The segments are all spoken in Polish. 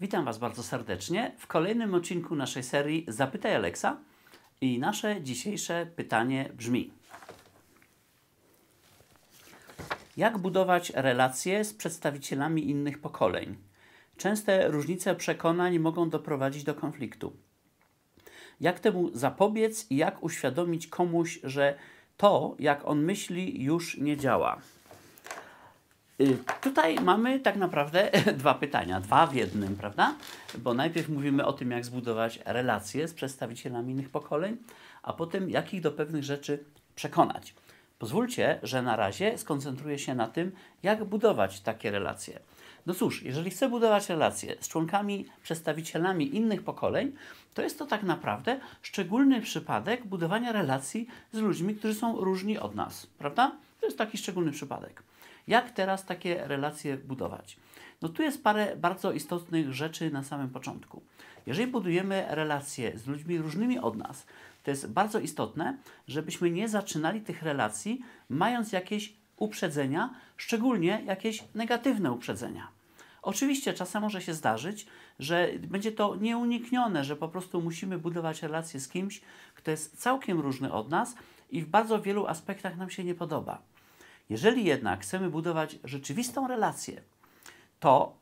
Witam Was bardzo serdecznie w kolejnym odcinku naszej serii Zapytaj Alexa i nasze dzisiejsze pytanie brzmi Jak budować relacje z przedstawicielami innych pokoleń? Częste różnice przekonań mogą doprowadzić do konfliktu. Jak temu zapobiec i jak uświadomić komuś, że to, jak on myśli, już nie działa? Y, tutaj mamy tak naprawdę dwa pytania, dwa w jednym, prawda? Bo najpierw mówimy o tym, jak zbudować relacje z przedstawicielami innych pokoleń, a potem jak ich do pewnych rzeczy przekonać. Pozwólcie, że na razie skoncentruję się na tym, jak budować takie relacje. No cóż, jeżeli chcę budować relacje z członkami, przedstawicielami innych pokoleń, to jest to tak naprawdę szczególny przypadek budowania relacji z ludźmi, którzy są różni od nas, prawda? To jest taki szczególny przypadek. Jak teraz takie relacje budować? No tu jest parę bardzo istotnych rzeczy na samym początku. Jeżeli budujemy relacje z ludźmi różnymi od nas, to jest bardzo istotne, żebyśmy nie zaczynali tych relacji mając jakieś uprzedzenia, szczególnie jakieś negatywne uprzedzenia. Oczywiście czasem może się zdarzyć, że będzie to nieuniknione, że po prostu musimy budować relacje z kimś, kto jest całkiem różny od nas i w bardzo wielu aspektach nam się nie podoba. Jeżeli jednak chcemy budować rzeczywistą relację, to,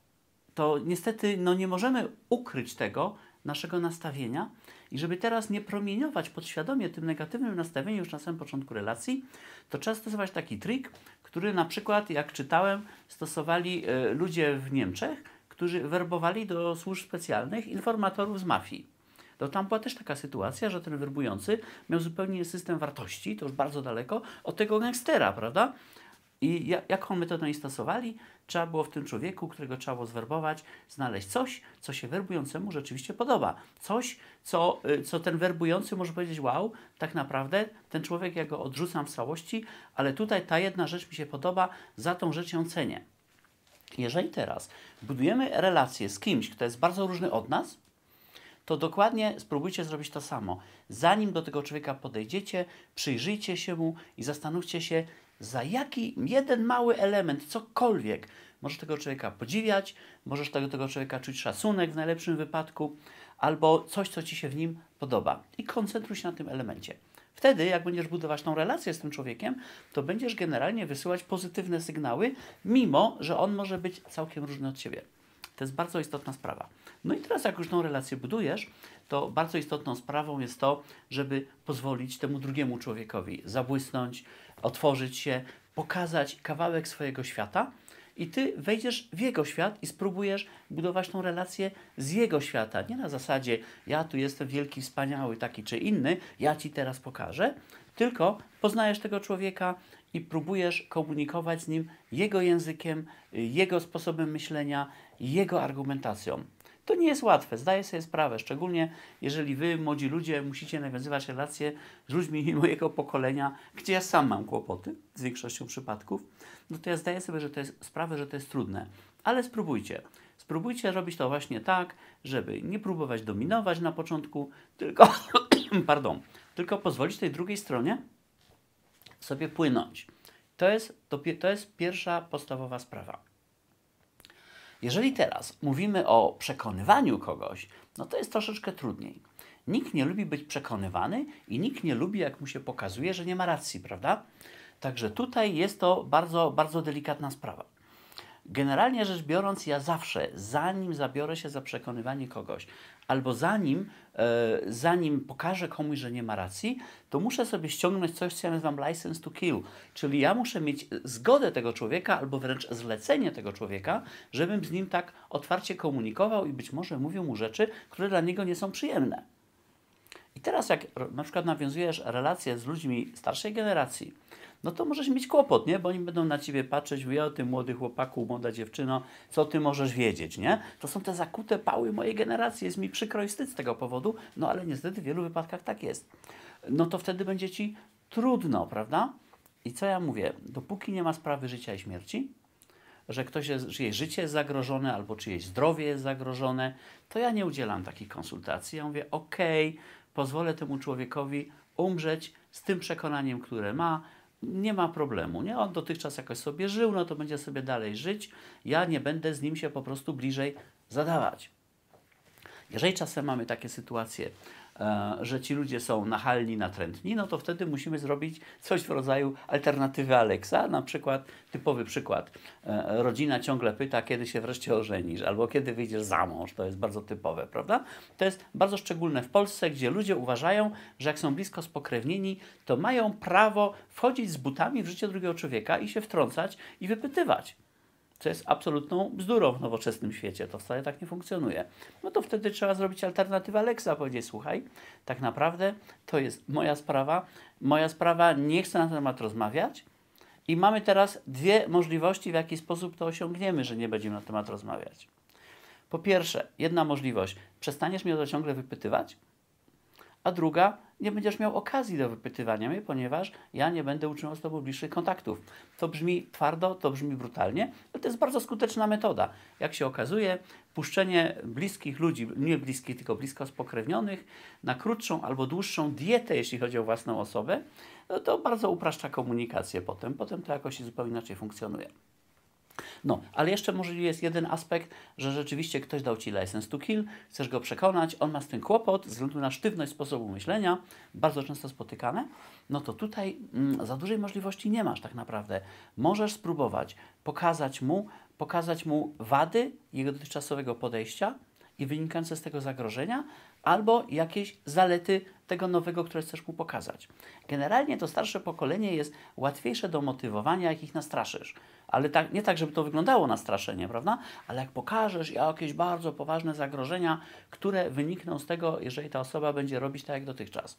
to niestety no, nie możemy ukryć tego naszego nastawienia i żeby teraz nie promieniować podświadomie tym negatywnym nastawieniem już na samym początku relacji, to trzeba stosować taki trik, który na przykład, jak czytałem, stosowali y, ludzie w Niemczech, którzy werbowali do służb specjalnych informatorów z mafii. To tam była też taka sytuacja, że ten werbujący miał zupełnie system wartości, to już bardzo daleko, od tego gangstera, prawda? I jaką metodę oni stosowali? Trzeba było w tym człowieku, którego trzeba było zwerbować, znaleźć coś, co się werbującemu rzeczywiście podoba. Coś, co, y, co ten werbujący może powiedzieć, wow, tak naprawdę ten człowiek, ja go odrzucam w całości, ale tutaj ta jedna rzecz mi się podoba, za tą rzecz ją cenię. Jeżeli teraz budujemy relację z kimś, kto jest bardzo różny od nas, to dokładnie spróbujcie zrobić to samo. Zanim do tego człowieka podejdziecie, przyjrzyjcie się mu i zastanówcie się, za jaki jeden mały element, cokolwiek, możesz tego człowieka podziwiać, możesz do tego człowieka czuć szacunek w najlepszym wypadku, albo coś, co ci się w nim podoba. I koncentruj się na tym elemencie. Wtedy, jak będziesz budować tą relację z tym człowiekiem, to będziesz generalnie wysyłać pozytywne sygnały, mimo że on może być całkiem różny od ciebie. To jest bardzo istotna sprawa. No i teraz, jak już tą relację budujesz, to bardzo istotną sprawą jest to, żeby pozwolić temu drugiemu człowiekowi zabłysnąć, otworzyć się, pokazać kawałek swojego świata i ty wejdziesz w jego świat i spróbujesz budować tą relację z jego świata. Nie na zasadzie, ja tu jestem wielki, wspaniały, taki czy inny, ja ci teraz pokażę, tylko poznajesz tego człowieka i próbujesz komunikować z nim jego językiem, jego sposobem myślenia, jego argumentacją. To nie jest łatwe, zdaję sobie sprawę, szczególnie jeżeli wy, młodzi ludzie, musicie nawiązywać relacje z ludźmi mojego pokolenia, gdzie ja sam mam kłopoty z większością przypadków, no to ja zdaję sobie że to jest, sprawę, że to jest trudne. Ale spróbujcie. Spróbujcie robić to właśnie tak, żeby nie próbować dominować na początku, tylko, pardon, tylko pozwolić tej drugiej stronie sobie płynąć. To jest, to, to jest pierwsza podstawowa sprawa. Jeżeli teraz mówimy o przekonywaniu kogoś, no to jest troszeczkę trudniej. Nikt nie lubi być przekonywany i nikt nie lubi, jak mu się pokazuje, że nie ma racji, prawda? Także tutaj jest to bardzo, bardzo delikatna sprawa. Generalnie rzecz biorąc, ja zawsze, zanim zabiorę się za przekonywanie kogoś, albo zanim, e, zanim pokażę komuś, że nie ma racji, to muszę sobie ściągnąć coś, co ja nazywam license to kill. Czyli ja muszę mieć zgodę tego człowieka, albo wręcz zlecenie tego człowieka, żebym z nim tak otwarcie komunikował i być może mówił mu rzeczy, które dla niego nie są przyjemne. I teraz, jak na przykład nawiązujesz relacje z ludźmi starszej generacji, no to możesz mieć kłopot, nie? Bo oni będą na ciebie patrzeć, mówią, o ty młody chłopaku, młoda dziewczyno, co ty możesz wiedzieć, nie? To są te zakute pały mojej generacji, jest mi przykro i wstyd z tego powodu, no ale niestety w wielu wypadkach tak jest. No to wtedy będzie ci trudno, prawda? I co ja mówię? Dopóki nie ma sprawy życia i śmierci, że ktoś jest, czyjeś życie jest zagrożone albo czyjeś zdrowie jest zagrożone, to ja nie udzielam takich konsultacji. Ja mówię, okay, pozwolę temu człowiekowi umrzeć z tym przekonaniem, które ma, nie ma problemu, nie? On dotychczas jakoś sobie żył, no to będzie sobie dalej żyć. Ja nie będę z nim się po prostu bliżej zadawać. Jeżeli czasem mamy takie sytuacje, że ci ludzie są nachalni, natrętni, no to wtedy musimy zrobić coś w rodzaju alternatywy Alexa. Na przykład, typowy przykład, e, rodzina ciągle pyta, kiedy się wreszcie ożenisz, albo kiedy wyjdziesz za mąż. To jest bardzo typowe, prawda? To jest bardzo szczególne w Polsce, gdzie ludzie uważają, że jak są blisko spokrewnieni, to mają prawo wchodzić z butami w życie drugiego człowieka i się wtrącać i wypytywać co jest absolutną bzdurą w nowoczesnym świecie. To wcale tak nie funkcjonuje. No to wtedy trzeba zrobić alternatywę Alexa, powiedzieć, słuchaj, tak naprawdę to jest moja sprawa, moja sprawa, nie chcę na ten temat rozmawiać i mamy teraz dwie możliwości, w jaki sposób to osiągniemy, że nie będziemy na temat rozmawiać. Po pierwsze, jedna możliwość, przestaniesz mnie to ciągle wypytywać, a druga, nie będziesz miał okazji do wypytywania mnie, ponieważ ja nie będę utrzymał z Tobą bliższych kontaktów. To brzmi twardo, to brzmi brutalnie, ale to jest bardzo skuteczna metoda. Jak się okazuje, puszczenie bliskich ludzi, nie bliskich, tylko blisko spokrewnionych, na krótszą albo dłuższą dietę, jeśli chodzi o własną osobę, no to bardzo upraszcza komunikację potem. Potem to jakoś zupełnie inaczej funkcjonuje. No, ale jeszcze może jest jeden aspekt, że rzeczywiście ktoś dał Ci license to kill, chcesz go przekonać, on ma z tym kłopot ze względu na sztywność sposobu myślenia, bardzo często spotykane, no to tutaj mm, za dużej możliwości nie masz tak naprawdę. Możesz spróbować pokazać mu, pokazać mu wady jego dotychczasowego podejścia i wynikające z tego zagrożenia, albo jakieś zalety tego nowego, które chcesz mu pokazać. Generalnie to starsze pokolenie jest łatwiejsze do motywowania, jak ich nastraszysz. Ale tak, nie tak, żeby to wyglądało na straszenie, prawda? Ale jak pokażesz jakieś bardzo poważne zagrożenia, które wynikną z tego, jeżeli ta osoba będzie robić tak jak dotychczas.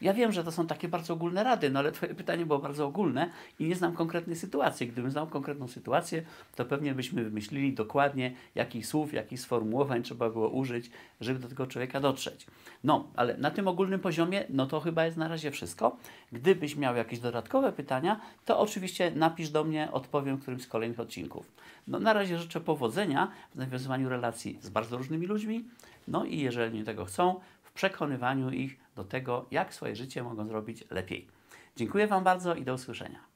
Ja wiem, że to są takie bardzo ogólne rady, no ale Twoje pytanie było bardzo ogólne i nie znam konkretnej sytuacji. Gdybym znał konkretną sytuację, to pewnie byśmy wymyślili dokładnie, jakich słów, jakich sformułowań trzeba było użyć, żeby do tego człowieka dotrzeć. No, ale na tym ogólnym poziomie, no to chyba jest na razie wszystko. Gdybyś miał jakieś dodatkowe pytania, to oczywiście napisz do mnie, odpowiem w którymś z kolejnych odcinków. No, na razie życzę powodzenia w nawiązywaniu relacji z bardzo różnymi ludźmi, no i jeżeli tego chcą, w przekonywaniu ich do tego, jak swoje życie mogą zrobić lepiej. Dziękuję Wam bardzo i do usłyszenia.